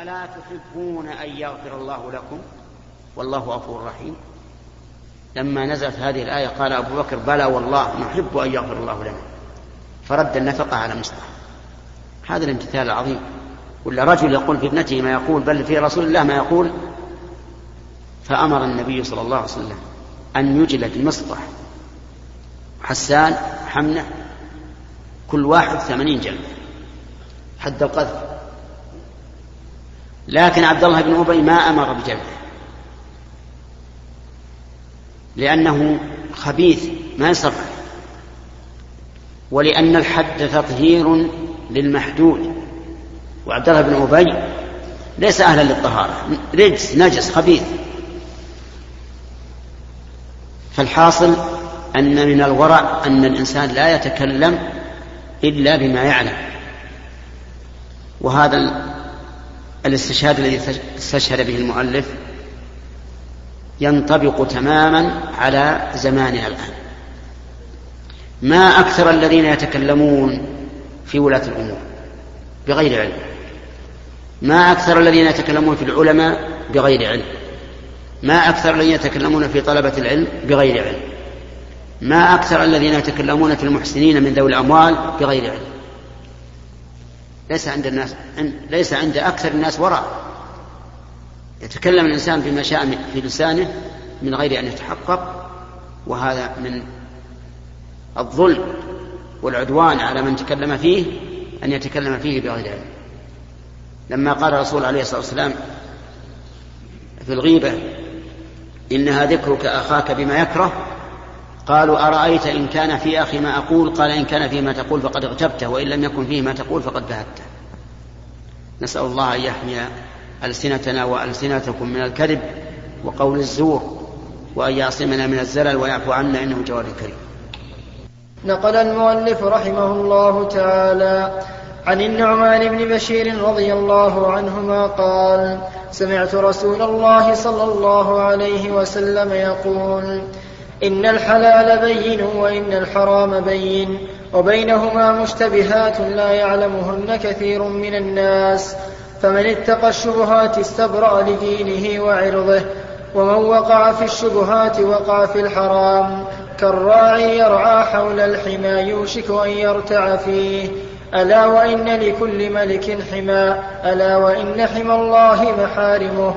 ألا تحبون أن يغفر الله لكم؟ والله غفور رحيم. لما نزلت هذه الآية قال أبو بكر بلى والله نحب أن يغفر الله لنا. فرد النفقة على مصطفى هذا الامتثال العظيم. ولا رجل يقول في ابنته ما يقول بل في رسول الله ما يقول. فأمر النبي صلى الله عليه وسلم أن يجلد مصطح حسان حمنة كل واحد ثمانين جلدة حد القذف. لكن عبد الله بن أبي ما أمر بجلده لأنه خبيث ما يصرف ولأن الحد تطهير للمحدود. وعبد الله بن أبي ليس أهلا للطهارة. رجس نجس خبيث. فالحاصل أن من الورع أن الإنسان لا يتكلم إلا بما يعلم. وهذا الاستشهاد الذي استشهد به المؤلف ينطبق تماما على زماننا الآن. ما أكثر الذين يتكلمون في ولاة الأمور؟ بغير علم. ما أكثر الذين يتكلمون في العلماء؟ بغير علم. ما أكثر الذين يتكلمون في طلبة العلم؟ بغير علم. ما أكثر الذين يتكلمون في المحسنين من ذوي الأموال؟ بغير علم. ليس عند الناس ليس عند أكثر الناس وراء. يتكلم الإنسان بما شاء في لسانه من غير أن يتحقق وهذا من الظلم والعدوان على من تكلم فيه أن يتكلم فيه بغير علم. لما قال الرسول عليه الصلاة والسلام في الغيبة إنها ذكرك أخاك بما يكره قالوا أرأيت إن كان في أخي ما أقول؟ قال إن كان فيه ما تقول فقد اغتبته وإن لم يكن فيه ما تقول فقد بهته نسأل الله أن يحمي ألسنتنا وألسنتكم من الكذب وقول الزور وأن يعصمنا من الزلل ويعفو عنا إنه جواد كريم. نقل المؤلف رحمه الله تعالى عن النعمان بن بشير رضي الله عنهما قال سمعت رسول الله صلى الله عليه وسلم يقول إن الحلال بين وإن الحرام بين وبينهما مشتبهات لا يعلمهن كثير من الناس. فمن اتقى الشبهات استبرأ لدينه وعرضه ومن وقع في الشبهات وقع في الحرام كالراعي يرعى حول الحمى يوشك أن يرتع فيه. ألا وإن لكل ملك حمى ألا وإن حمى الله محارمه.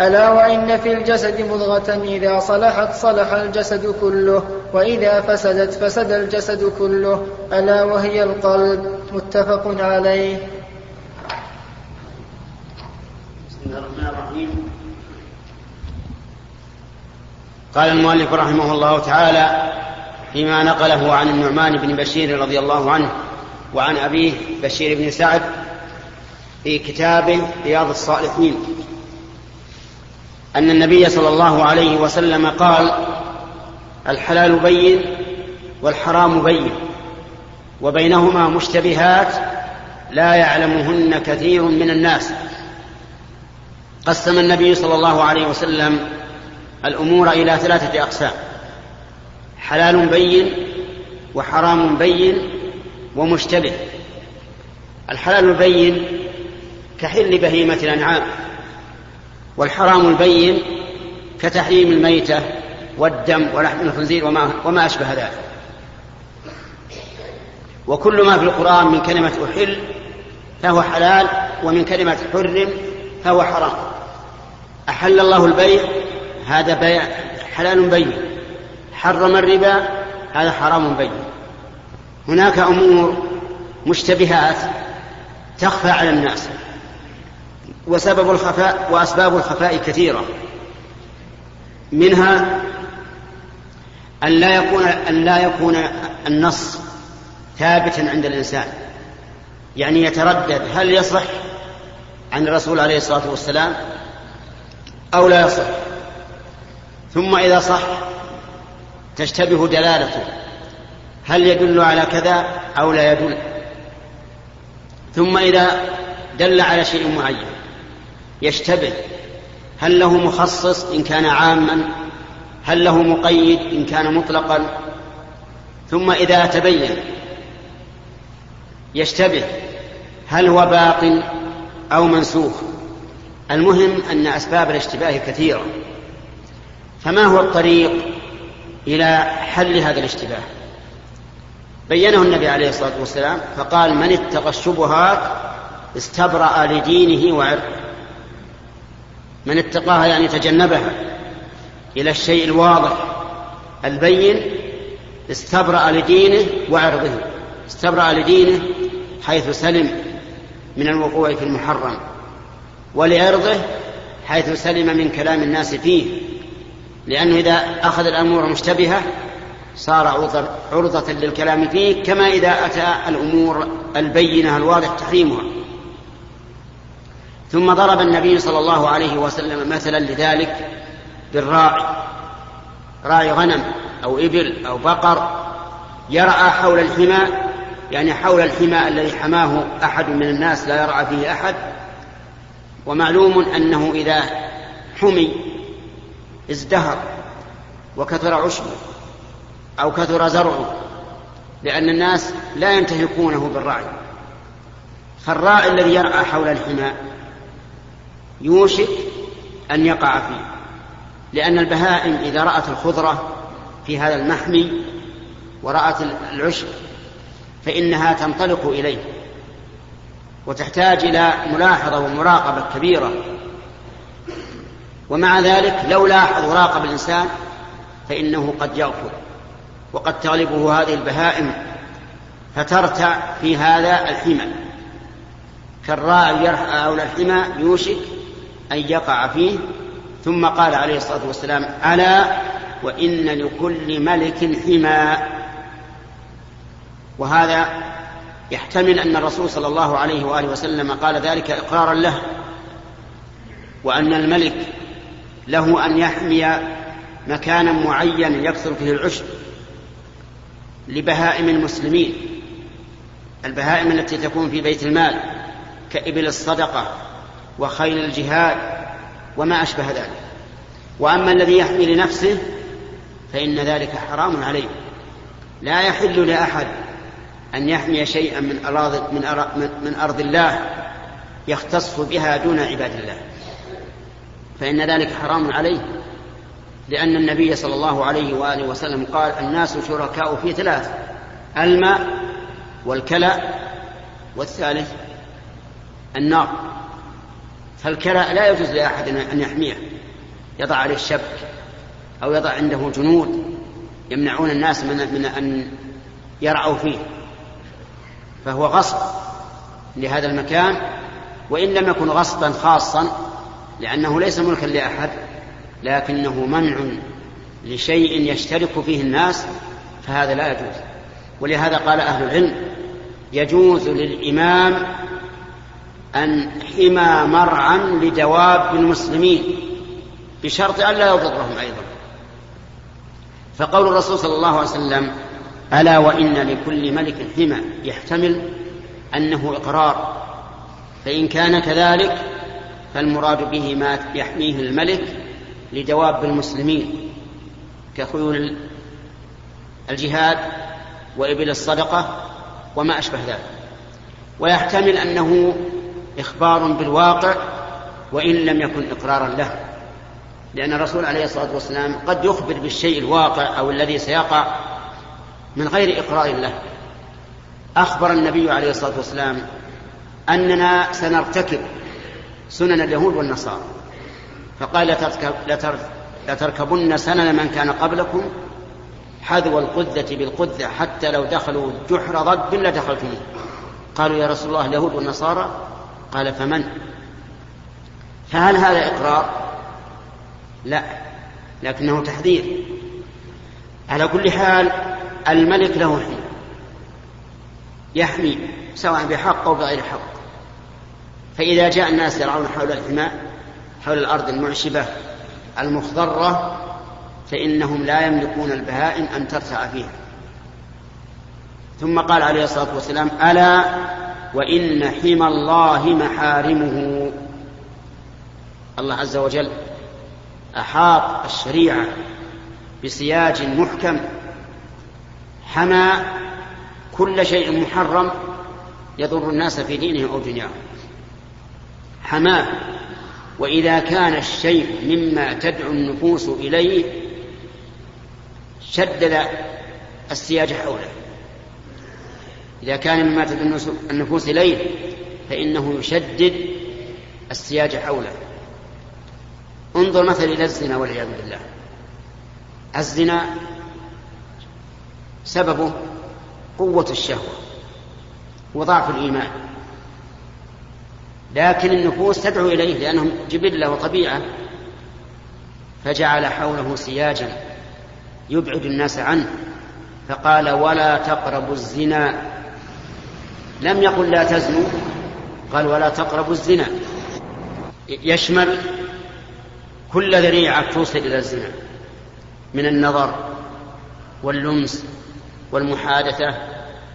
ألا وإن في الجسد مضغة إذا صلحت صلح الجسد كله وإذا فسدت فسد الجسد كله ألا وهي القلب. متفق عليه. بسم الله الرحمن الرحيم. قال المؤلف رحمه الله تعالى فيما نقله عن النعمان بن بشير رضي الله عنه وعن أبيه بشير بن سعد في كتابه رياض الصالحين. أن النبي صلى الله عليه وسلم قال الحلال بين والحرام بين وبينهما مشتبهات لا يعلمهن كثير من الناس. قسم النبي صلى الله عليه وسلم الأمور إلى ثلاثة أقسام حلال بين وحرام بين ومشتبه. الحلال البين كحل بهيمة الأنعام. والحرام البين كتحريم الميتة والدم ولحم الخنزير وما, وما أشبه ذلك. وكل ما في القرآن من كلمة أحل فهو حلال ومن كلمة حرم فهو حرام. أحل الله البيع هذا بيع حلال بين. حرم الربا هذا حرام بين. هناك أمور مشتبهات تخفى على الناس. وسبب الخفاء وأسباب الخفاء كثيرة. منها أن لا يكون أن لا يكون النص ثابتا عند الإنسان. يعني يتردد هل يصح عن الرسول عليه الصلاة والسلام أو لا يصح. ثم إذا صح تشتبه دلالته هل يدل على كذا أو لا يدل. ثم إذا دل على شيء معين يشتبه. هل له مخصص إن كان عاما؟ هل له مقيد إن كان مطلقا؟ ثم إذا تبين يشتبه هل هو باق أو منسوخ. المهم أن أسباب الاشتباه كثيرة. فما هو الطريق إلى حل هذا الاشتباه؟ بينه النبي عليه الصلاة والسلام فقال من اتقى الشبهات استبرأ لدينه وعرضه. من اتقاها يعني تجنبها. إلى الشيء الواضح البين استبرأ لدينه وعرضه. استبرأ لدينه حيث سلم من الوقوع في المحرم ولعرضه حيث سلم من كلام الناس فيه. لأنه إذا أخذ الأمور مشتبهة صار عرضة للكلام فيه كما إذا أتى الأمور البينة الواضح تحريمها. ثم ضرب النبي صلى الله عليه وسلم مثلا لذلك بالراعي. راعي غنم أو إبل أو بقر. يرعى حول الحمى يعني حول الحمى الذي حماه أحد من الناس لا يرعى فيه أحد. ومعلوم أنه إذا حمي ازدهر وكثر عشبه أو كثر زرعه لأن الناس لا ينتهكونه بالرعي فالراعي الذي يرعى حول الحمى يوشك أن يقع فيه لأن البهائم إذا رأت الخضرة في هذا المحمي ورأت العشب فإنها تنطلق إليه وتحتاج إلى ملاحظة ومراقبة كبيرة. ومع ذلك لو لاحظ وراقب الإنسان فإنه قد يغفر وقد تغلبه هذه البهائم فترتع في هذا الحمى. كالراعي يرحى حول الحمى يوشك أن يقع فيه ثم قال عليه الصلاة والسلام ألا وإن لكل ملك حمى وهذا يحتمل أن الرسول صلى الله عليه وآله وسلم قال ذلك إقرارا له وأن الملك له أن يحمي مكانا معينا يكثر فيه العشب لبهائم المسلمين البهائم التي تكون في بيت المال كإبل الصدقة وخيل الجهاد وما أشبه ذلك. وأما الذي يحمي لنفسه فإن ذلك حرام عليه. لا يحل لأحد أن يحمي شيئا من أراض من, من أرض الله يختص بها دون عباد الله. فإن ذلك حرام عليه. لأن النبي صلى الله عليه وآله وسلم قال الناس شركاء في ثلاث الماء والكلى والثالث النار. فالكلى لا يجوز لأحد أن يحميه. يضع عليه الشبك أو يضع عنده جنود يمنعون الناس من, من أن يرعوا فيه. فهو غصب لهذا المكان وإن لم يكن غصبا خاصا لأنه ليس ملكا لأحد لكنه منع لشيء يشترك فيه الناس فهذا لا يجوز. ولهذا قال أهل العلم يجوز للإمام أن حمى مرعا لدواب المسلمين بشرط أن لا يضرهم أيضا. فقول الرسول صلى الله عليه وسلم ألا وإن لكل ملك حمى. يحتمل أنه إقرار. فإن كان كذلك فالمراد به ما يحميه الملك لدواب المسلمين كخيول الجهاد وإبل الصدقة وما أشبه ذلك. ويحتمل أنه إخبار بالواقع وإن لم يكن إقرارا له. لأن الرسول عليه الصلاة والسلام قد يخبر بالشيء الواقع أو الذي سيقع من غير إقرار له. أخبر النبي عليه الصلاة والسلام أننا سنرتكب سنن اليهود والنصارى. فقال لتركبن سنن من كان قبلكم حذو القذة بالقذة حتى لو دخلوا جحر ضب لدخلتموه. قالوا يا رسول الله اليهود والنصارى قال فمن؟ فهل هذا إقرار؟ لا لكنه تحذير. على كل حال الملك له حين. يحمي سواء بحق أو بغير حق. فإذا جاء الناس يرعون حول الحماء حول الأرض المعشبة المخضرة فإنهم لا يملكون البهائم أن ترتع فيها. ثم قال عليه الصلاة والسلام ألا وإن حمى الله محارمه. الله عز وجل أحاط الشريعة بسياج محكم. حمى كل شيء محرم يضر الناس في دينهم أو دنياهم. حماه وإذا كان الشيء مما تدعو النفوس إليه شدد السياج حوله. إذا كان مما تدعو النفوس إليه فإنه يشدد السياج حوله. انظر مثلا إلى الزنا والعياذ بالله. الزنا سببه قوة الشهوة وضعف الإيمان. لكن النفوس تدعو إليه لأنهم جبلة وطبيعة فجعل حوله سياجا يبعد الناس عنه فقال ولا تقربوا الزنا لم يقل لا تزنوا قال ولا تقربوا الزنا. يشمل كل ذريعة توصل إلى الزنا من النظر واللمس والمحادثة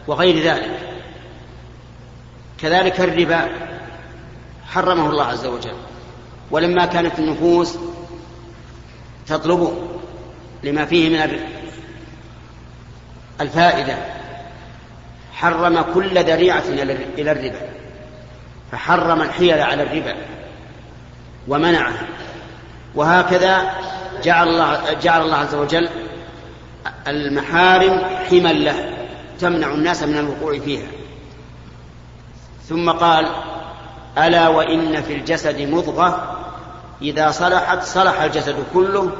وغير ذلك. كذلك الربا حرمه الله عز وجل ولما كانت النفوس تطلبه لما فيه من الفائدة حرم كل ذريعة إلى الربا. فحرم الحيل على الربا ومنعه. وهكذا جعل الله جعل الله عز وجل المحارم حما له تمنع الناس من الوقوع فيها. ثم قال ألا وإن في الجسد مضغة إذا صلحت صلح الجسد كله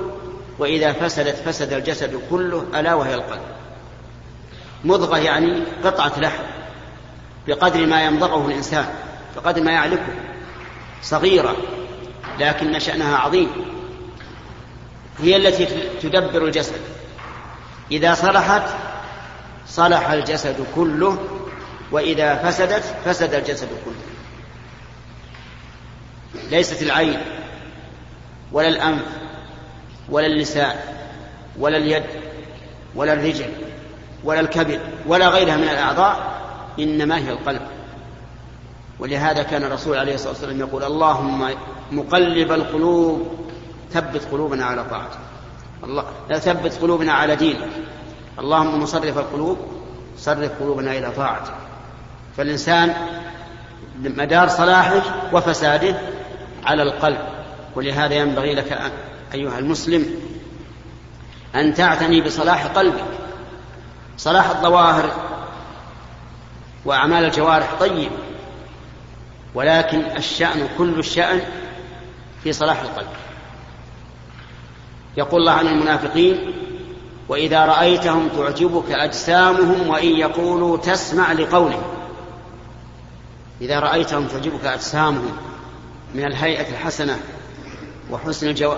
وإذا فسدت فسد الجسد كله ألا وهي القلب. مضغة يعني قطعة لحم بقدر ما يمضغه الإنسان بقدر ما يعلكه صغيرة لكن شأنها عظيم. هي التي تدبر الجسد. إذا صلحت صلح الجسد كله وإذا فسدت فسد الجسد كله. ليست العين ولا الأنف ولا اللسان ولا اليد ولا الرجل. ولا الكبد ولا غيرها من الأعضاء إنما هي القلب. ولهذا كان الرسول عليه الصلاة والسلام يقول اللهم مقلب القلوب ثبت قلوبنا على طاعتك الله لا ثبت قلوبنا على دينك. اللهم مصرف القلوب صرف قلوبنا إلى طاعتك فالإنسان مدار صلاحه وفساده على القلب. ولهذا ينبغي لك أيها المسلم أن تعتني بصلاح قلبك. صلاح الظواهر وأعمال الجوارح طيب ولكن الشأن كل الشأن في صلاح القلب. يقول الله عن المنافقين وإذا رأيتهم تعجبك أجسامهم وإن يقولوا تسمع لقولهم. إذا رأيتهم تعجبك أجسامهم من الهيئة الحسنة وحسن الجو...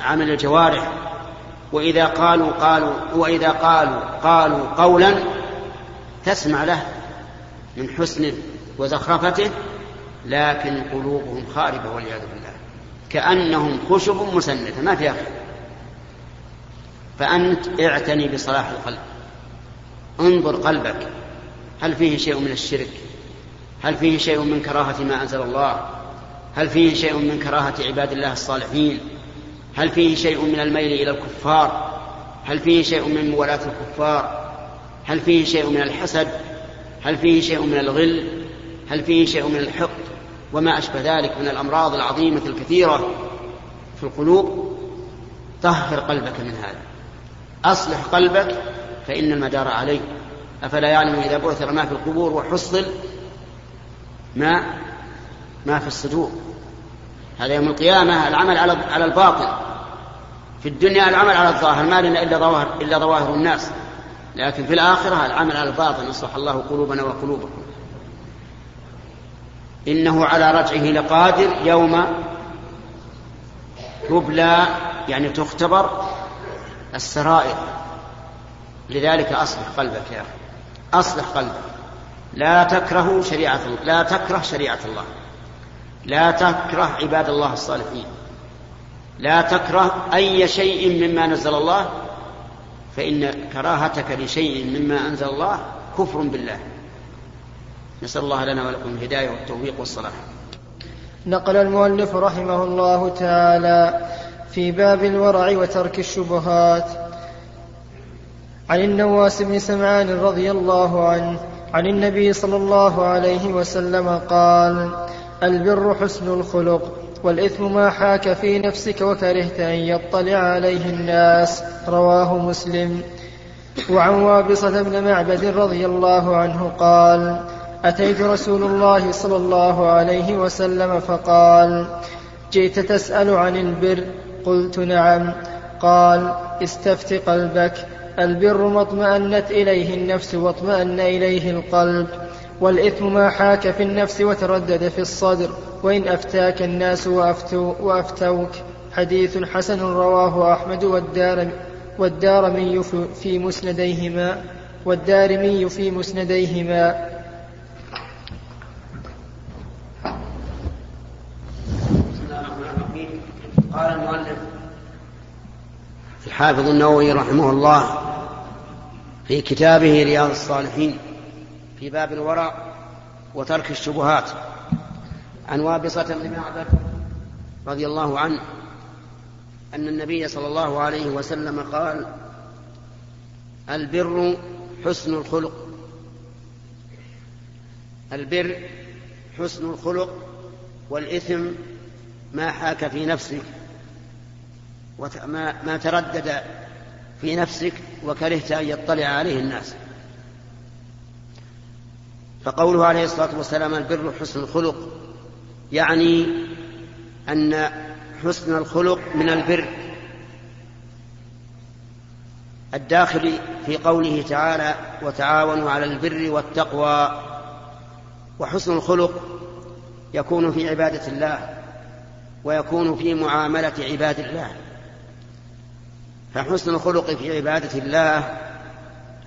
عمل الجوارح وإذا قالوا قالوا وإذا قالوا قالوا قولا تسمع له من حسنه وزخرفته لكن قلوبهم خاربة والعياذ بالله. كأنهم خشب مسندة ما فيها خير فأنت اعتني بصلاح القلب. انظر قلبك. هل فيه شيء من الشرك؟ هل فيه شيء من كراهة ما أنزل الله؟ هل فيه شيء من كراهة عباد الله الصالحين؟ هل فيه شيء من الميل إلى الكفار؟ هل فيه شيء من موالاة الكفار؟ هل فيه شيء من الحسد؟ هل فيه شيء من الغل؟ هل فيه شيء من الحقد؟ وما أشبه ذلك من الأمراض العظيمة الكثيرة في القلوب؟ طهر قلبك من هذا. أصلح قلبك فإن المدار عليه أفلا يعلم إذا بعثر ما في القبور وحصل ما ما في الصدور. هذا يوم القيامة العمل على الباطن في الدنيا العمل على الظاهر ما لنا إلا ظواهر إلا ظواهر الناس. لكن في الآخرة العمل على الباطن أصلح الله قلوبنا وقلوبكم. إنه على رجعه لقادر يوم تبلى يعني تختبر السرائر. لذلك أصلح قلبك يا أخي. أصلح قلبك. لا تكره شريعة لا تكره شريعة الله. لا تكره عباد الله الصالحين. لا تكره أي شيء مما نزل الله فإن كراهتك لشيء مما أنزل الله كفر بالله. نسأل الله لنا ولكم الهداية والتوفيق والصلاح. نقل المؤلف رحمه الله تعالى في باب الورع وترك الشبهات. عن النواس بن سمعان رضي الله عنه عن النبي صلى الله عليه وسلم قال البر حسن الخلق. والإثم ما حاك في نفسك وكرهت أن يطلع عليه الناس. رواه مسلم. وعن وابصة بن معبد رضي الله عنه قال أتيت رسول الله صلى الله عليه وسلم فقال جئت تسأل عن البر؟ قلت نعم. قال استفت قلبك البر ما اطمأنت إليه النفس واطمأن إليه القلب. والإثم ما حاك في النفس وتردد في الصدر وإن أفتاك الناس وأفتو وأفتوك. حديث حسن رواه أحمد والدار والدارمي في مسنديهما. والدارمي في مسنديهما. قال المؤلف الحافظ النووي رحمه الله في كتابه رياض الصالحين في باب الورع وترك الشبهات. عن وابصة بن معبد رضي الله عنه أن النبي صلى الله عليه وسلم قال البر حسن الخلق. البر حسن الخلق والإثم ما حاك في نفسك ما تردد في نفسك وكرهت أن يطلع عليه الناس. فقوله عليه الصلاة والسلام البر حسن الخلق يعني أن حسن الخلق من البر. الداخل في قوله تعالى وتعاونوا على البر والتقوى وحسن الخلق يكون في عبادة الله ويكون في معاملة عباد الله. فحسن الخلق في عبادة الله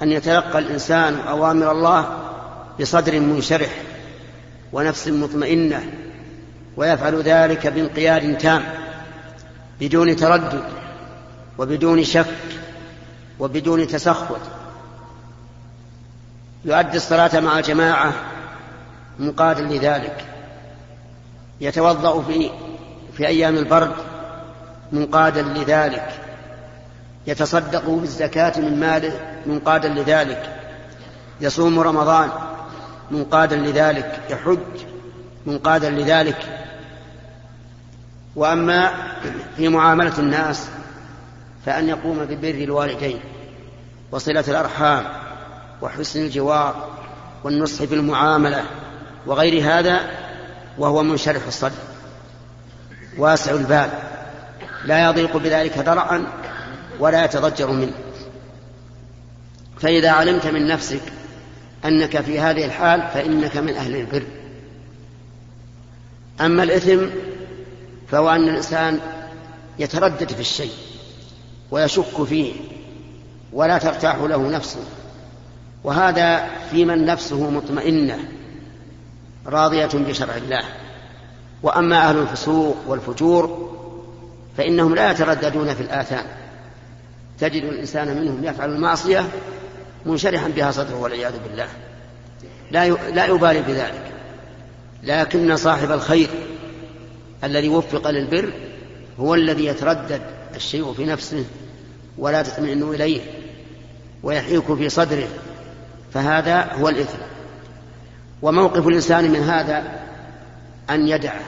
أن يتلقى الإنسان أوامر الله بصدر منشرح ونفس مطمئنة ويفعل ذلك بانقياد تام بدون تردد وبدون شك وبدون تسخط. يؤدي الصلاة مع الجماعة منقادا لذلك. يتوضأ في في أيام البرد منقادا لذلك. يتصدق بالزكاة من ماله منقادا لذلك. يصوم رمضان منقادا لذلك يحج منقادا لذلك. وأما في معاملة الناس فأن يقوم ببر الوالدين وصلة الأرحام وحسن الجوار والنصح في المعاملة وغير هذا وهو منشرح الصدر واسع البال لا يضيق بذلك ذرعا ولا يتضجر منه. فإذا علمت من نفسك أنك في هذه الحال فإنك من أهل البر. أما الإثم فهو أن الإنسان يتردد في الشيء ويشك فيه ولا ترتاح له نفسه وهذا في من نفسه مطمئنة راضية بشرع الله. وأما أهل الفسوق والفجور فإنهم لا يترددون في الآثام. تجد الإنسان منهم يفعل المعصية منشرحا بها صدره والعياذ بالله. لا لا يبالي بذلك. لكن صاحب الخير الذي وفق للبر هو الذي يتردد الشيء في نفسه ولا تطمئن إليه ويحيك في صدره. فهذا هو الإثم. وموقف الإنسان من هذا أن يدعه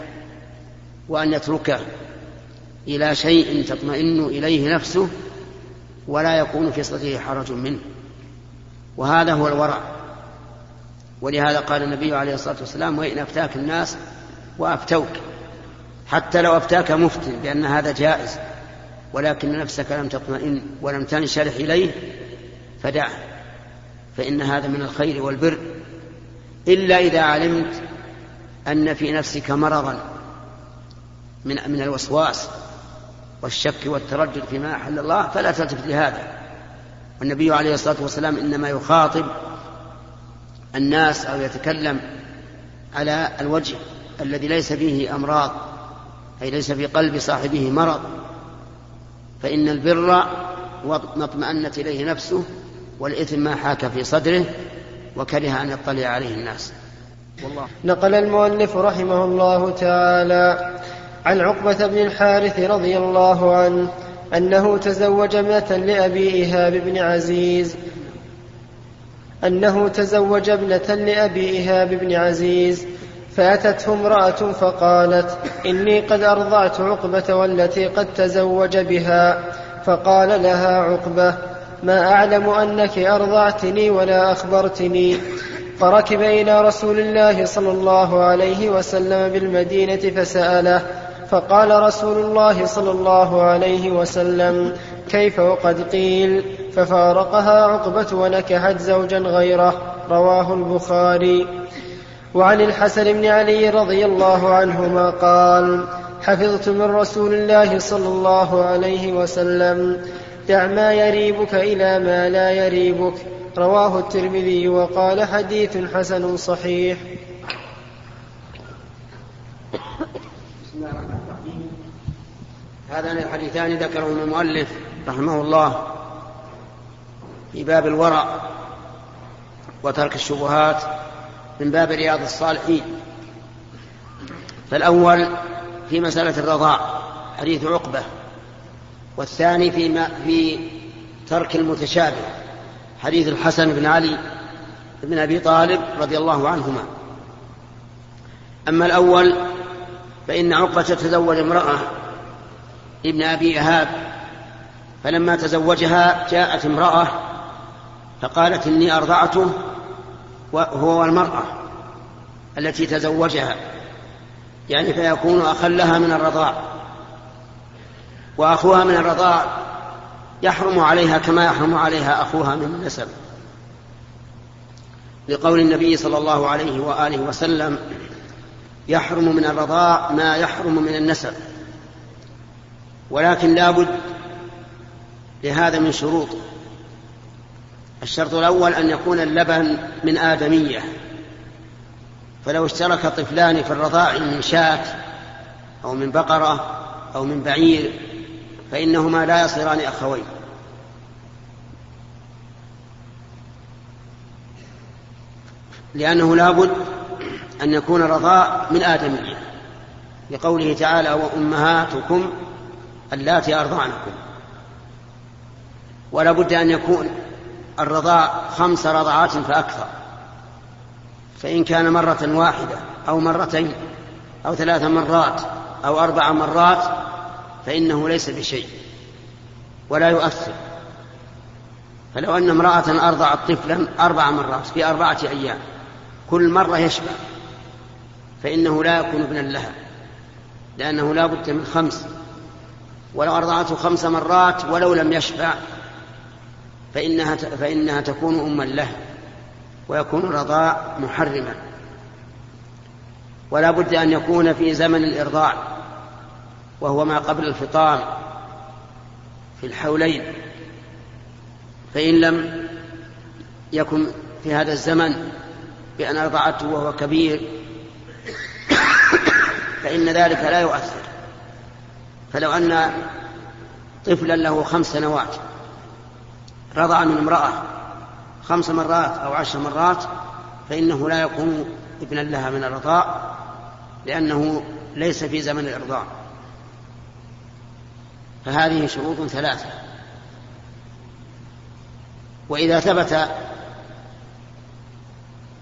وأن يتركه إلى شيء تطمئن إليه نفسه ولا يكون في صدره حرج منه. وهذا هو الورع. ولهذا قال النبي عليه الصلاة والسلام وإن أفتاك الناس وأفتوك. حتى لو أفتاك مفتي بأن هذا جائز. ولكن نفسك لم تطمئن ولم تنشرح إليه فدعه فإن هذا من الخير والبر. إلا إذا علمت أن في نفسك مرضا من من الوسواس والشك والتردد فيما أحل الله فلا تلتفت لهذا. والنبي عليه الصلاة والسلام إنما يخاطب الناس أو يتكلم على الوجه الذي ليس فيه أمراض أي ليس في قلب صاحبه مرض. فإن البر ما اطمأنت إليه نفسه والإثم ما حاك في صدره وكره أن يطلع عليه الناس. والله. نقل المؤلف رحمه الله تعالى عن عقبة بن الحارث رضي الله عنه أنه تزوج ابنة لأبي إيهاب بن عزيز. أنه تزوج ابنة لأبي إيهاب بن عزيز. فأتته امرأة فقالت إني قد أرضعت عقبة والتي قد تزوج بها. فقال لها عقبة ما أعلم أنك أرضعتني ولا أخبرتني. فركب إلى رسول الله صلى الله عليه وسلم بالمدينة فسأله فقال رسول الله صلى الله عليه وسلم كيف وقد قيل؟ ففارقها عقبة ونكحت زوجا غيره رواه البخاري. وعن الحسن بن علي رضي الله عنهما قال حفظت من رسول الله صلى الله عليه وسلم دع ما يريبك إلى ما لا يريبك رواه الترمذي وقال حديث حسن صحيح. هذان الحديثان ذكرهما المؤلف رحمه الله في باب الورع وترك الشبهات من باب رياض الصالحين. فالأول في مسألة الرضاع حديث عقبة والثاني في ما في ترك المتشابه حديث الحسن بن علي بن أبي طالب رضي الله عنهما. أما الأول فإن عقبة تزوج امرأة ابن أبي إهاب فلما تزوجها جاءت امرأة فقالت إني أرضعته وهو المرأة التي تزوجها يعني فيكون أخا لها من الرضاع وأخوها من الرضاع يحرم عليها كما يحرم عليها أخوها من النسب. لقول النبي صلى الله عليه وآله وسلم يحرم من الرضاع ما يحرم من النسب. ولكن لا بد لهذا من شروط. الشرط الأول أن يكون اللبن من آدمية. فلو اشترك طفلان في الرضاع من شاة أو من بقرة أو من بعير فإنهما لا يصيران أخوين. لأنه لا بد أن يكون الرضاع من آدمية. لقوله تعالى وأمهاتكم اللاتي أرضعنكم. ولا بد أن يكون الرضاع خمس رضعات فأكثر. فإن كان مرة واحدة أو مرتين أو ثلاث مرات أو أربع مرات فإنه ليس بشيء ولا يؤثر. فلو أن امرأة أرضعت طفلا أربع مرات في أربعة أيام كل مرة يشبع فإنه لا يكون ابنا لها لأنه لا بد من خمس ولو أرضعته خمس مرات ولو لم يشبع فإنها, فإنها تكون أما له ويكون الرضاع محرما. ولا بد أن يكون في زمن الإرضاع وهو ما قبل الفطام في الحولين. فإن لم يكن في هذا الزمن بأن أرضعته وهو كبير فإن ذلك لا يؤثر. فلو أن طفلا له خمس سنوات رضع من امرأة خمس مرات أو عشر مرات فإنه لا يكون ابنا لها من الرضاع لأنه ليس في زمن الإرضاع. فهذه شروط ثلاثة. وإذا ثبت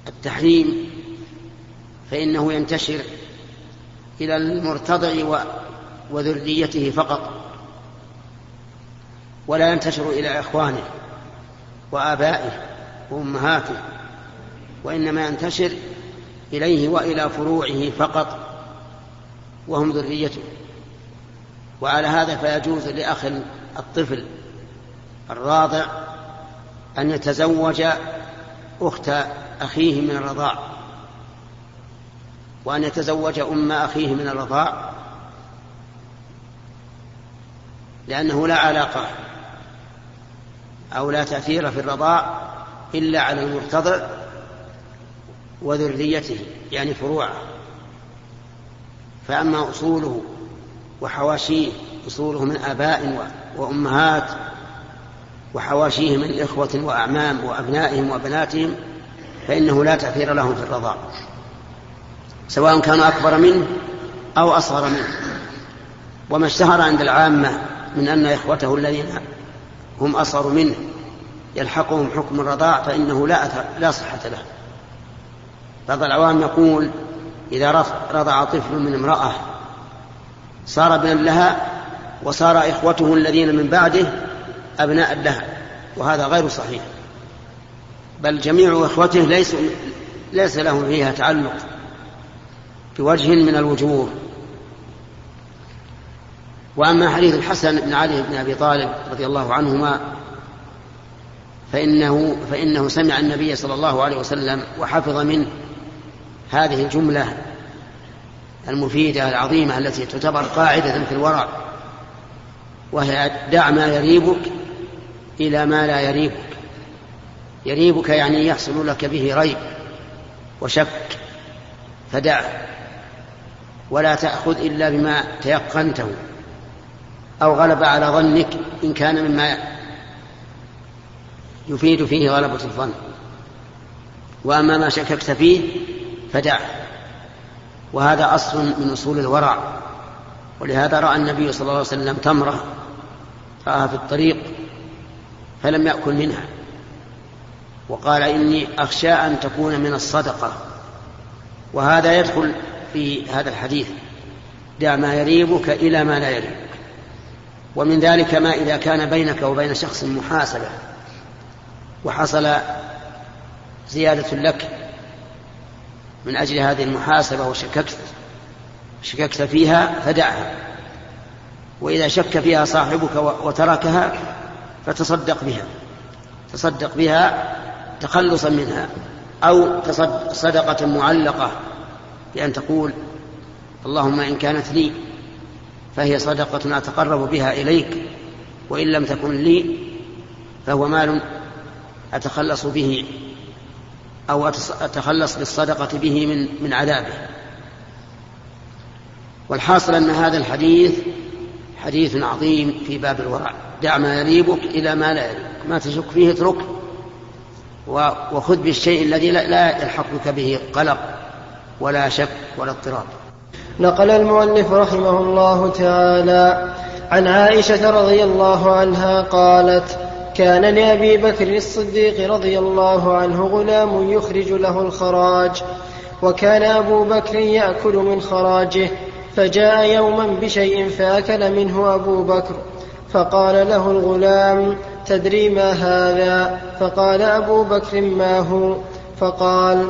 التحريم فإنه ينتشر إلى المرتضع وذريته فقط. ولا ينتشر إلى إخوانه وآبائه وأمهاته وإنما ينتشر إليه وإلى فروعه فقط وهم ذريته. وعلى هذا فيجوز لأخ الطفل الراضع أن يتزوج أخت أخيه من الرضاع وأن يتزوج أم أخيه من الرضاع لأنه لا علاقة أو لا تأثير في الرضاع إلا على المرتضع وذريته يعني فروعه. فأما أصوله وحواشيه أصوله من آباء وأمهات وحواشيه من إخوة وأعمام وأبنائهم وبناتهم فإنه لا تأثير لهم في الرضاع سواء كانوا أكبر منه أو أصغر منه. وما اشتهر عند العامة من أن إخوته الذين هم أصغر منه يلحقهم حكم الرضاع فإنه لا لا صحة له. بعض العوام يقول إذا رضع طفل من امرأة صار ابنا لها وصار إخوته الذين من بعده أبناء لها وهذا غير صحيح. بل جميع إخوته ليس ليس لهم فيها تعلق بوجه من الوجوه. وأما حديث الحسن بن علي بن أبي طالب رضي الله عنهما فإنه فإنه سمع النبي صلى الله عليه وسلم وحفظ منه هذه الجملة المفيدة العظيمة التي تعتبر قاعدة في الورع وهي دع ما يريبك إلى ما لا يريبك. يريبك يعني يحصل لك به ريب وشك فدعه ولا تأخذ إلا بما تيقنته. أو غلب على ظنك إن كان مما يفيد فيه غلبة الظن. وأما ما شككت فيه فدعه وهذا أصل من أصول الورع. ولهذا رأى النبي صلى الله عليه وسلم تمرة رآها في الطريق فلم يأكل منها. وقال إني أخشى أن تكون من الصدقة. وهذا يدخل في هذا الحديث. دع ما يريبك إلى ما لا يريبك ومن ذلك ما إذا كان بينك وبين شخص محاسبة وحصل زيادة لك من أجل هذه المحاسبة وشككت شككت فيها فدعها. وإذا شك فيها صاحبك وتركها فتصدق بها تصدق بها تخلصا منها أو صدقة معلقة بأن تقول اللهم إن كانت لي فهي صدقة أتقرب بها إليك وإن لم تكن لي فهو مال أتخلص به أو أتخلص بالصدقة به من من عذابه. والحاصل أن هذا الحديث حديث عظيم في باب الورع دع ما يريبك إلى ما لا يريبك ما تشك فيه اتركه وخذ بالشيء الذي لا يلحق بك به قلق ولا شك ولا اضطراب. نقل المؤلف رحمه الله تعالى عن عائشة رضي الله عنها قالت كان لأبي بكر الصديق رضي الله عنه غلام يخرج له الخراج وكان أبو بكر يأكل من خراجه فجاء يوما بشيء فأكل منه أبو بكر فقال له الغلام تدري ما هذا؟ فقال أبو بكر ما هو؟ فقال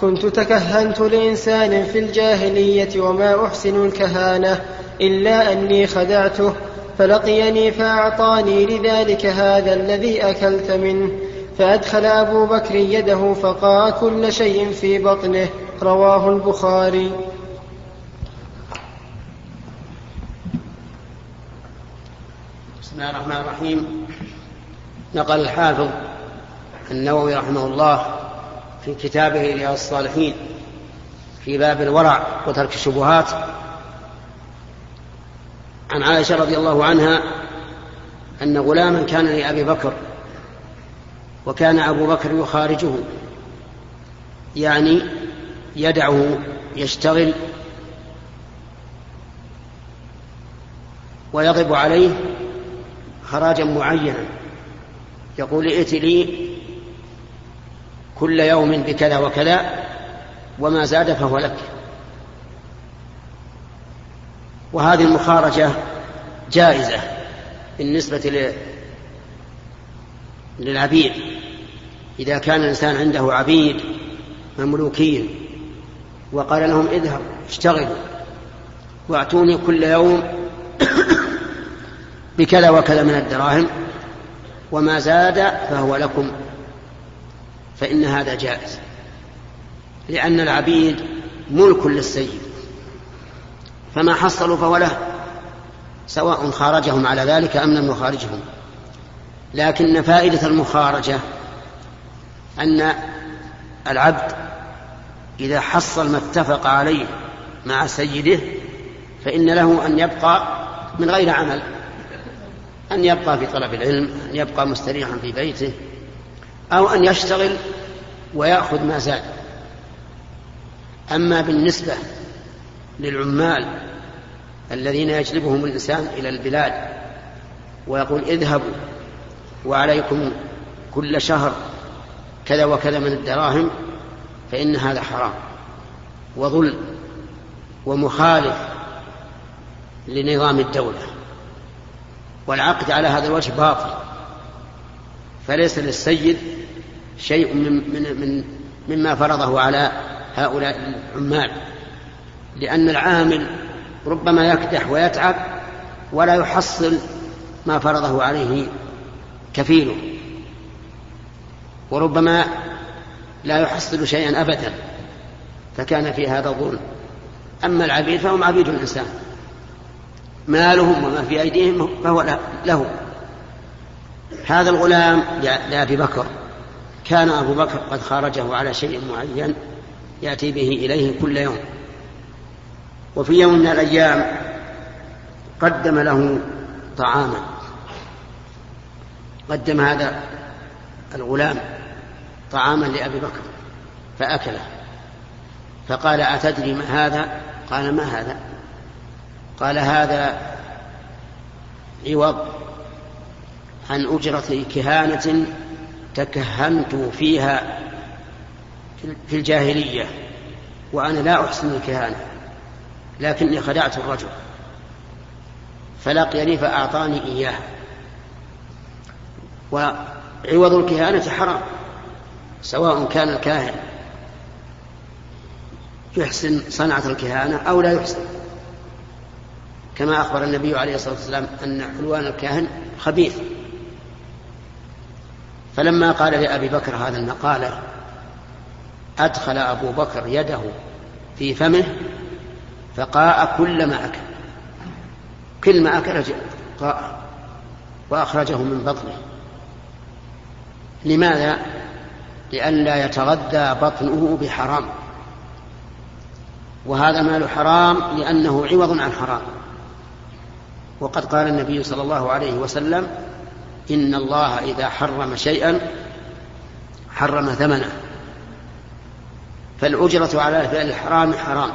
كنت تكهنت لإنسان في الجاهلية وما أحسن الكهانة إلا أني خدعته فلقيني فأعطاني لذلك هذا الذي أكلت منه فأدخل أبو بكر يده فقاء كل شيء في بطنه رواه البخاري. بسم الله الرحمن الرحيم. نقل الحافظ النووي رحمه الله في كتابه رياض الصالحين في باب الورع وترك الشبهات. عن عائشة رضي الله عنها أن غلاما كان لأبي بكر وكان أبو بكر يخارجه يعني يدعه يشتغل ويضرب عليه خراجا معينا. يقول ائت لي كل يوم بكذا وكذا وما زاد فهو لك. وهذه المخارجة جائزة بالنسبة للعبيد. إذا كان الإنسان عنده عبيد مملوكين وقال لهم اذهب اشتغلوا واعطوني كل يوم بكذا وكذا من الدراهم وما زاد فهو لكم. فإن هذا جائز. لأن العبيد ملك للسيد. فما حصلوا فهو له سواء خارجهم على ذلك أم لم يخارجهم. لكن فائدة المخارجة أن العبد إذا حصل ما اتفق عليه مع سيده فإن له أن يبقى من غير عمل أن يبقى في طلب العلم أن يبقى مستريحا في بيته أو أن يشتغل ويأخذ ما زاد. أما بالنسبة للعمال الذين يجلبهم الإنسان إلى البلاد ويقول اذهبوا وعليكم كل شهر كذا وكذا من الدراهم فإن هذا حرام. وظلم ومخالف لنظام الدولة. والعقد على هذا الوجه باطل. فليس للسيد شيء من, من, من مما فرضه على هؤلاء العمال لأن العامل ربما يكدح ويتعب ولا يحصل ما فرضه عليه كفيله وربما لا يحصل شيئا أبدا فكان في هذا ظلم أما العبيد فهم عبيد الإنسان مالهم وما في أيديهم فهو له. هذا الغلام لأبي بكر. كان أبو بكر قد خرجه على شيء معين يأتي به إليه كل يوم. وفي يوم من الأيام قدم له طعاما. قدم هذا الغلام طعاما لأبي بكر فأكله. فقال أتدري ما هذا؟ قال ما هذا؟ قال هذا عوض عن أجرة كهانة تكهنت فيها في الجاهلية وأنا لا أحسن الكهانة لكني خدعت الرجل فلقيني فأعطاني إياها. وعوض الكهانة حرام سواء كان الكاهن يحسن صنعة الكهانة أو لا يحسن. كما أخبر النبي عليه الصلاة والسلام أن حلوان الكاهن خبيث. فلما قال لأبي بكر هذا المقالة أدخل أبو بكر يده في فمه فقاء كل ما أكل. كل ما أكل قاء وأخرجه من بطنه. لماذا؟ لئلا يتغذى بطنه بحرام. وهذا المال حرام لأنه عوض عن حرام. وقد قال النبي صلى الله عليه وسلم إن الله إذا حرم شيئا حرم ثمنه. فالأجرة على فعل الحرام حرام.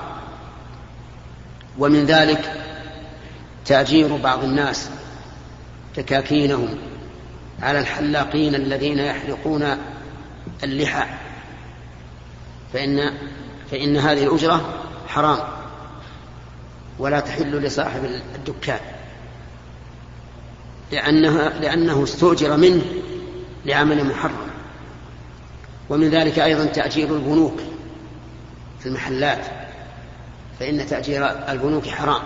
ومن ذلك تأجير بعض الناس تكاكينهم على الحلاقين الذين يحلقون اللحى. فإن فإن هذه الأجرة حرام. ولا تحل لصاحب الدكان. لأنها لأنه استؤجر منه لعمل محرم. ومن ذلك أيضا تأجير البنوك في المحلات فإن تأجير البنوك حرام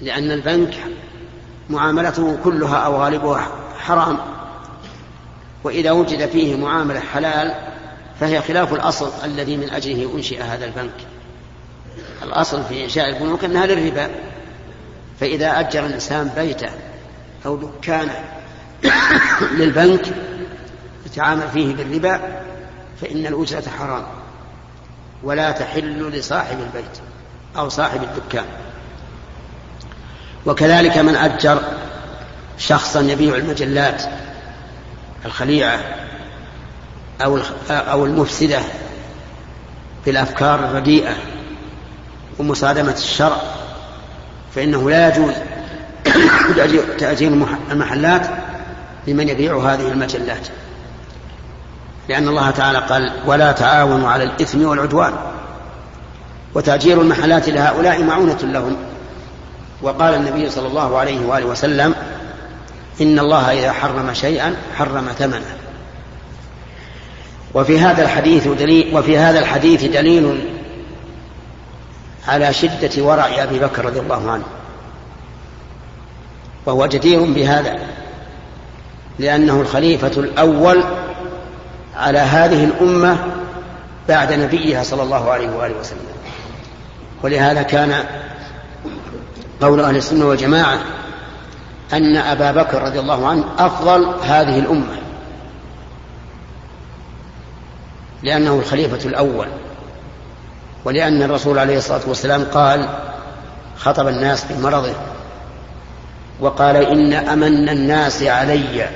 لأن البنك معاملته كلها أو غالبها حرام. وإذا وجد فيه معاملة حلال فهي خلاف الأصل الذي من أجله أنشئ هذا البنك. الأصل في إنشاء البنوك أنها للربا. فإذا أجر الإنسان بيته أو دكانه للبنك يتعامل فيه بالربا فإن الأجرة حرام. ولا تحل لصاحب البيت أو صاحب الدكان. وكذلك من أجر شخصا يبيع المجلات الخليعة أو أو المفسدة بالأفكار الرديئة ومصادمة الشرع فإنه لا يجوز تأجير المحلات لمن يبيع هذه المجلات. لأن الله تعالى قال ولا تعاونوا على الإثم والعدوان. وتأجير المحلات لهؤلاء معونة لهم. وقال النبي صلى الله عليه وآله وسلم إن الله إذا حرم شيئا حرم ثمنه. وفي هذا الحديث دليل وفي هذا الحديث دليل على شدة ورع أبي بكر رضي الله عنه. وهو جدير بهذا لأنه الخليفة الأول على هذه الأمة بعد نبيها صلى الله عليه وآله وسلم. ولهذا كان قول أهل السنة والجماعة أن أبا بكر رضي الله عنه أفضل هذه الأمة لأنه الخليفة الأول. ولأن الرسول عليه الصلاة والسلام قال خطب الناس في مرضه وقال إن أمن الناس علي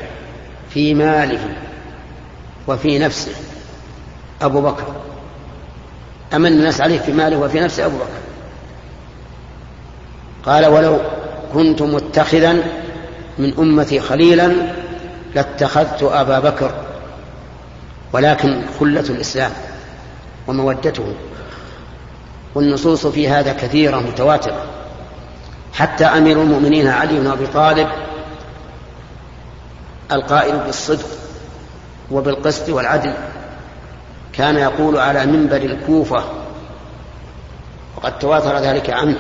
في ماله وفي نفسه. أبو بكر. أمن الناس عليه في ماله وفي نفسه أبو بكر. قال ولو كنت متخذا من أمتي خليلا لاتخذت أبا بكر ولكن خلة الإسلام ومودته. والنصوص في هذا كثيرة متواترة. حتى أمير المؤمنين علي بن أبي طالب القائل بالصدق وبالقسط والعدل كان يقول على منبر الكوفة وقد تواتر ذلك عنه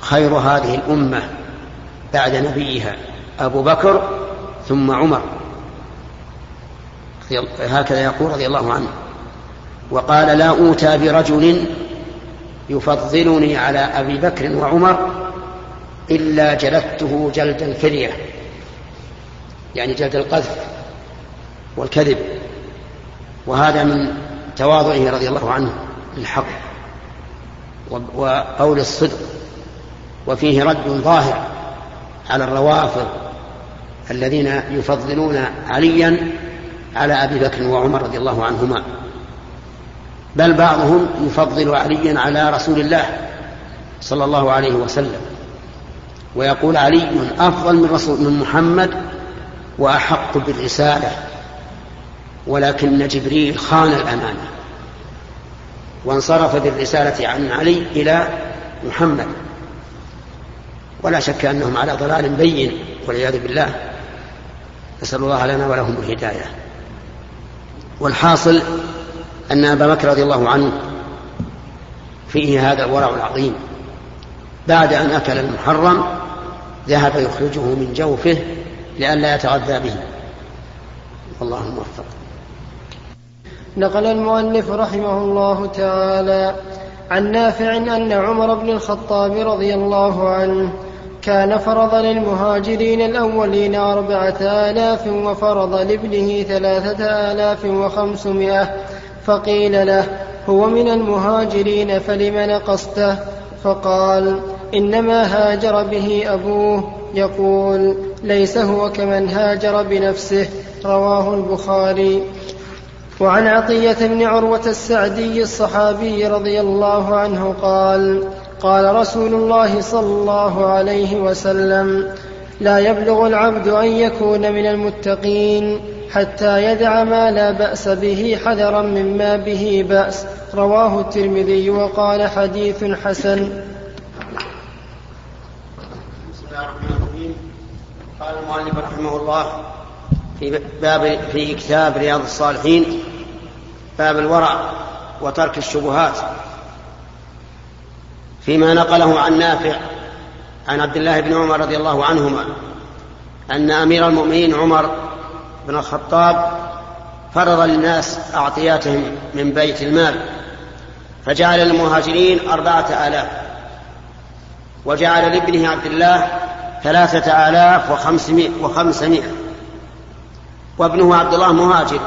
خير هذه الأمة بعد نبيها أبو بكر ثم عمر. هكذا يقول رضي الله عنه. وقال لا أوتى برجل يفضلني على أبي بكر وعمر إلا جلدته جلد الفرية يعني جلد القذف والكذب. وهذا من تواضعه رضي الله عنه للحق وقول الصدق. وفيه رد ظاهر على الروافض الذين يفضلون عليا على أبي بكر وعمر رضي الله عنهما. بل بعضهم يفضل عليا على رسول الله صلى الله عليه وسلم. ويقول علي أفضل من رسول من محمد وأحق بالرسالة ولكن جبريل خان الأمانة وانصرف بالرسالة عن علي إلى محمد. ولا شك أنهم على ضلال بين والعياذ بالله. نسأل الله لنا ولهم الهداية. والحاصل أن أبا بكر رضي الله عنه فيه هذا الورع العظيم. بعد أن أكل المحرم ذهب يخرجه من جوفه لئلا يتغذى به. والله موفق. نقل المؤلف رحمه الله تعالى عن نافع أن عمر بن الخطاب رضي الله عنه كان فرض للمهاجرين الأولين أربعة آلاف وفرض لابنه ثلاثة آلاف وخمسمائة فقيل له هو من المهاجرين فلم نقصته؟ فقال إنما هاجر به أبوه يقول ليس هو كمن هاجر بنفسه رواه البخاري. وعن عطية بن عروة السعدي الصحابي رضي الله عنه قال قال رسول الله صلى الله عليه وسلم لا يبلغ العبد أن يكون من المتقين حتى يدع ما لا بأس به حذرا مما به بأس. رواه الترمذي وقال حديث حسن بسم الله الرحمن الرحيم قال المؤلف رحمه الله في باب في كتاب رياض الصالحين باب الورع وترك الشبهات. فيما نقله عن نافع عن عبد الله بن عمر رضي الله عنهما أن أمير المؤمنين عمر بن الخطاب فرض للناس أعطياتهم من بيت المال فجعل للمهاجرين أربعة آلاف وجعل لابنه عبد الله ثلاثة آلاف وخمسمائة, وخمسمائة. وابنه عبد الله مهاجر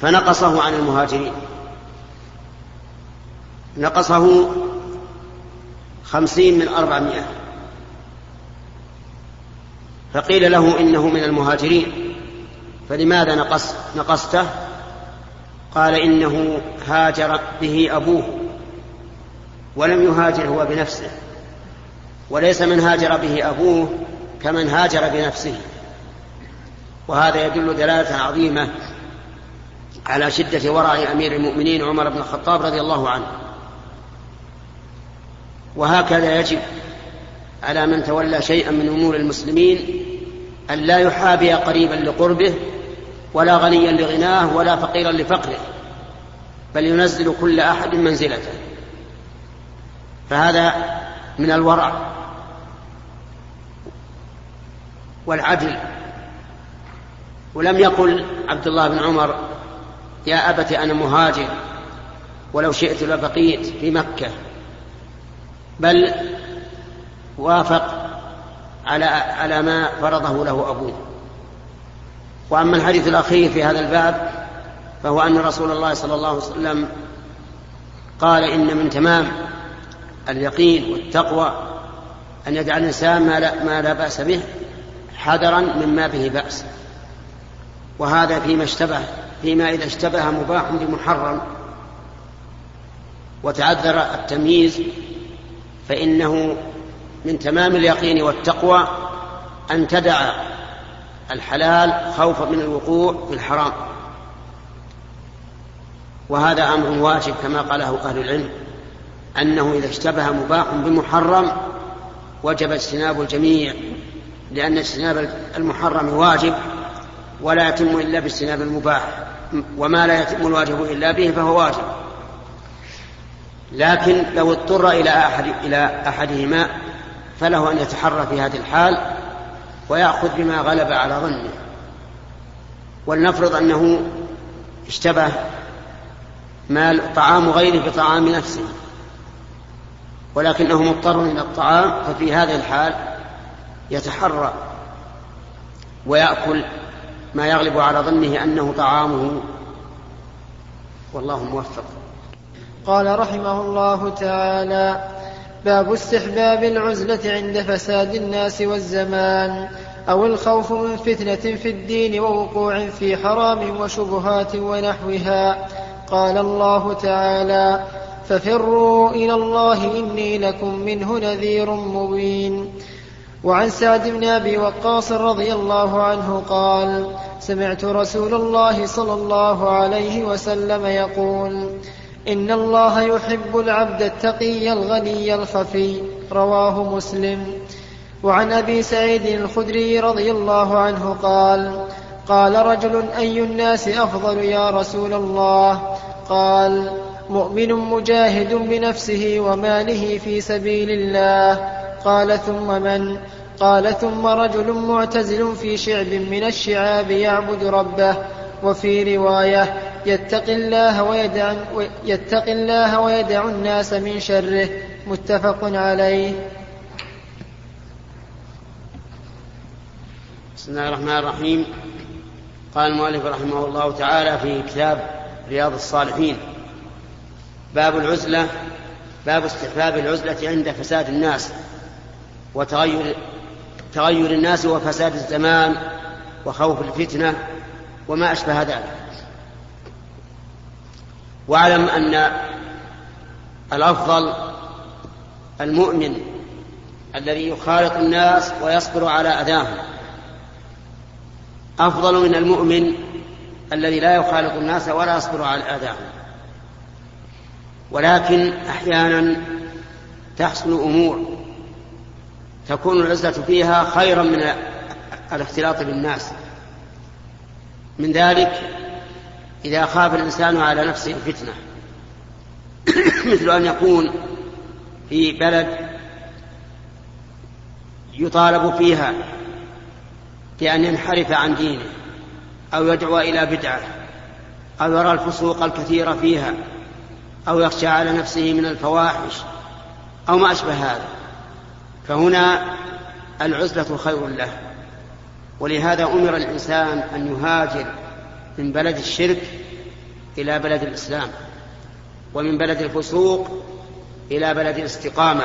فنقصه عن المهاجرين. نقصه خمسين من أربعمائة. فقيل له إنه من المهاجرين فلماذا نقص نقصته؟ قال إنه هاجر به أبوه ولم يهاجر هو بنفسه. وليس من هاجر به أبوه كمن هاجر بنفسه. وهذا يدل دلالة عظيمة على شدة ورع أمير المؤمنين عمر بن الخطاب رضي الله عنه. وهكذا يجب على من تولى شيئا من أمور المسلمين أن لا يحابي قريبا لقربه ولا غنيا لغناه ولا فقيرا لفقره بل ينزل كل أحد منزلته. فهذا من الورع والعدل. ولم يقل عبد الله بن عمر يا ابت أنا مهاجر ولو شئت لبقيت في مكة. بل وافق على على ما فرضه له أبوه. وأما الحديث الأخير في هذا الباب فهو أن رسول الله صلى الله عليه وسلم قال إن من تمام اليقين والتقوى أن يدع الإنسان ما لا, ما لا بأس به. حذرا مما به بأس. وهذا فيما اشتبه فيما إذا اشتبه مباح بمحرم. وتعذر التمييز فإنه من تمام اليقين والتقوى أن تدع الحلال خوفا من الوقوع في الحرام. وهذا أمر واجب كما قاله أهل العلم أنه إذا اشتبه مباح بمحرم وجب اجتناب الجميع. لأن اجتناب المحرم واجب ولا يتم إلا باجتناب المباح وما لا يتم الواجب إلا به فهو واجب. لكن لو اضطر إلى أحد إلى أحدهما فله أن يتحرى في هذه الحال ويأخذ بما غلب على ظنه. ولنفرض أنه اشتبه مال طعام غيره بطعام نفسه ولكنه مضطر إلى الطعام ففي هذه الحال يتحرى ويأكل ما يغلب على ظنه أنه طعامه. والله موفق. قال رحمه الله تعالى باب استحباب العزلة عند فساد الناس والزمان أو الخوف من فتنة في الدين ووقوع في حرام وشبهات ونحوها. قال الله تعالى ففروا إلى الله إني لكم منه نذير مبين. وعن سعد بن أبي وقاص رضي الله عنه قال سمعت رسول الله صلى الله عليه وسلم يقول إن الله يحب العبد التقي الغني الخفي. رواه مسلم. وعن أبي سعيد الخدري رضي الله عنه قال قال رجل أي الناس أفضل يا رسول الله؟ قال مؤمن مجاهد بنفسه وماله في سبيل الله. قال ثم من؟ قال ثم رجل معتزل في شعب من الشعاب يعبد ربه وفي رواية يتقي الله ويدع, يتقي الله ويدع الناس من شره. متفق عليه. بسم الله الرحمن الرحيم. قال المؤلف رحمه الله تعالى في كتاب رياض الصالحين باب العزلة باب استحباب العزلة عند فساد الناس. وتغير تغير الناس وفساد الزمان وخوف الفتنة وما أشبه ذلك. واعلم أن الأفضل المؤمن الذي يخالط الناس ويصبر على أذاهم. أفضل من المؤمن الذي لا يخالط الناس ولا يصبر على أذاهم. ولكن أحيانا تحصل أمور تكون العزلة فيها خيرا من الاختلاط بالناس. من ذلك إذا خاف الإنسان على نفسه الفتنة. مثل أن يكون في بلد يطالب فيها بأن ينحرف عن دينه أو يدعو إلى بدعة أو يرى الفسوق الكثير فيها أو يخشى على نفسه من الفواحش أو ما أشبه هذا. فهنا العزلة خير له ولهذا أمر الإنسان أن يهاجر من بلد الشرك إلى بلد الإسلام ومن بلد الفسوق إلى بلد الاستقامة.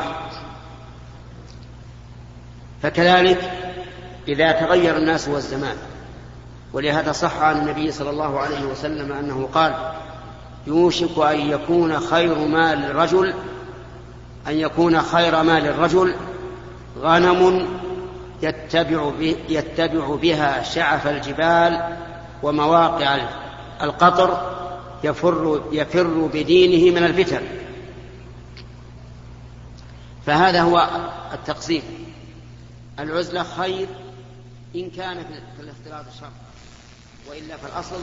فكذلك إذا تغير الناس والزمان ولهذا صح عن النبي صلى الله عليه وسلم أنه قال يوشك أن يكون خير مال الرجل أن يكون خير مال الرجل غنم يتبع, يتبع بها شعف الجبال ومواقع القطر يفر, يفر بدينه من الفتن. فهذا هو التقسيم العزلة خير إن كان في الاختلاط الشر وإلا فالأصل